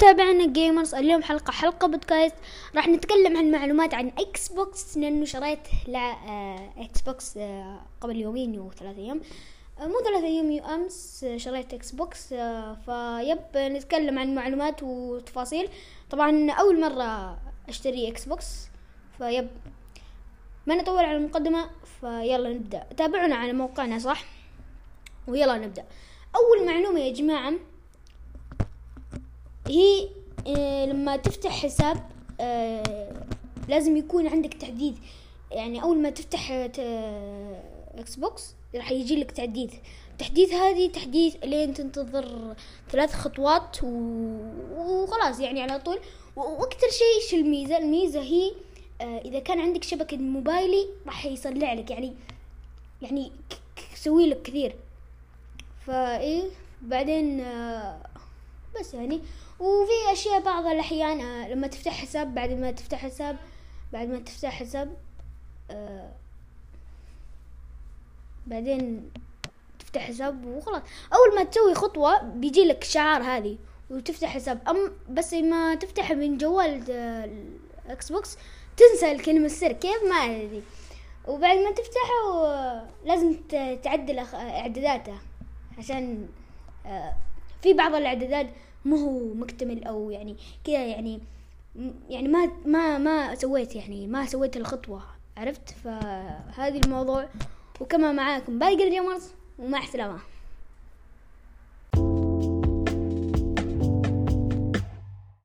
متابعينا gamers اليوم حلقة حلقة بودكاست راح نتكلم عن معلومات عن إكس بوكس لأنه شريت. آه، إكس بوكس قبل يومين أو ثلاثة أيام. آه، مو ثلاثة أيام يو أمس آه، شريت إكس بوكس آه، فيب نتكلم عن معلومات وتفاصيل. طبعا أول مرة أشتري إكس بوكس فيب. ما نطول على المقدمة فيلا نبدأ. تابعونا على موقعنا صح؟ ويلا نبدأ. أول معلومة يا جماعة هي آه، لما تفتح حساب آه، لازم يكون عندك تحديث. يعني أول ما تفتح آه، إكس بوكس راح يجي لك تحديث. التحديث هذه تحديث لين تنتظر ثلاث خطوات. وخلاص يعني على طول. وأكثر شيء شو الميزة؟ الميزة هي آه، إذا كان عندك شبكة موبايلي راح يطلع لك. يعني يعني يسوي لك كثير. فايه بعدين آه، بس يعني. وفي أشياء بعض الأحيان آه، لما تفتح حساب بعد ما تفتح حساب بعد ما تفتح حساب آه، بعدين تفتح حساب وخلاص. أول ما تسوي خطوة بيجي لك الشعار هذه وتفتح حساب. أم بس ما تفتح من جوال آه، الإكس بوكس تنسى الكلمة السر. كيف؟ ما أدري. وبعد ما تفتحه لازم تعدل إعداداته عشان في بعض الإعدادات مو هو مكتمل أو يعني كذا يعني يعني ما ما ما سويت يعني ما سويت الخطوة عرفت؟ فهذه الموضوع. وكما معاكم باقي الجيمرز ومع السلامة.